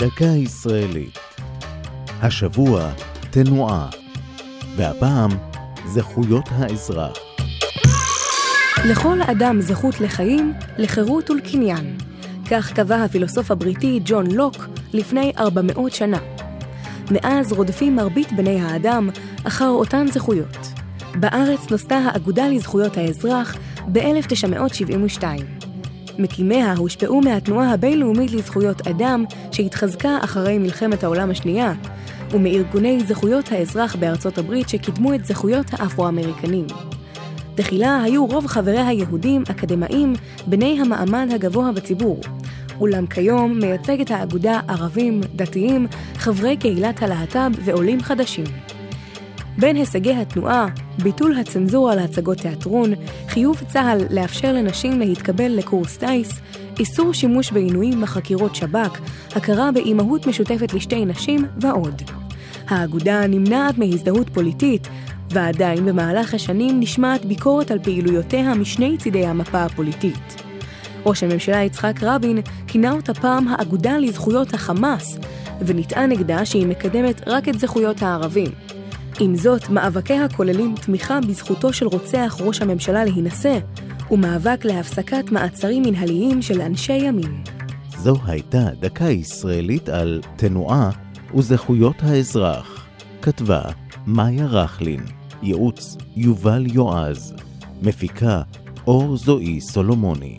דקה ישראלית. השבוע תנועה, והפעם זכויות האזרח. לכל אדם זכות לחיים, לחירות ולקניין. כך קבע הפילוסוף הבריטי ג'ון לוק לפני 400 שנה. מאז רודפים מרבית בני האדם אחר אותן זכויות. בארץ נוסדה האגודה לזכויות האזרח ב-1972. מקימיה הושפעו מהתנועה הבינלאומית לזכויות אדם שהתחזקה אחרי מלחמת העולם השנייה, ומארגוני זכויות האזרח בארצות הברית שקידמו את זכויות האפרו-אמריקנים. תחילה היו רוב חבריה היהודים אקדמאים בני המעמד הגבוה בציבור, אולם כיום מייצגת האגודה ערבים, דתיים, חברי קהילת הלהט"ב ועולים חדשים. בין הישגי התנועה, ביטול הצנזורה להצגות תיאטרון, חיוב צה"ל לאפשר לנשים להתקבל לקורס טיס, איסור שימוש בעינויים בחקירות שב"כ, הכרה באימהות משותפת לשתי נשים ועוד. האגודה נמנעת מהזדהות פוליטית, ועדיין במהלך השנים נשמעת ביקורת על פעילויותיה משני צידי המפה הפוליטית. ראש הממשלה יצחק רבין כינה אותה פעם האגודה לזכויות החמאס, ונטען נגדה שהיא מקדמת רק את זכויות הערבים. עם זאת, מאבקיה כוללים תמיכה בזכותו של רוצח ראש הממשלה להינשא, ומאבק להפסקת מעצרים מנהליים של אנשי ימין. זו הייתה דקה ישראלית על תנועה וזכויות האזרח. כתבה מאיה רכלין, ייעוץ יובל יועז, מפיקה אור זועי סולומוני.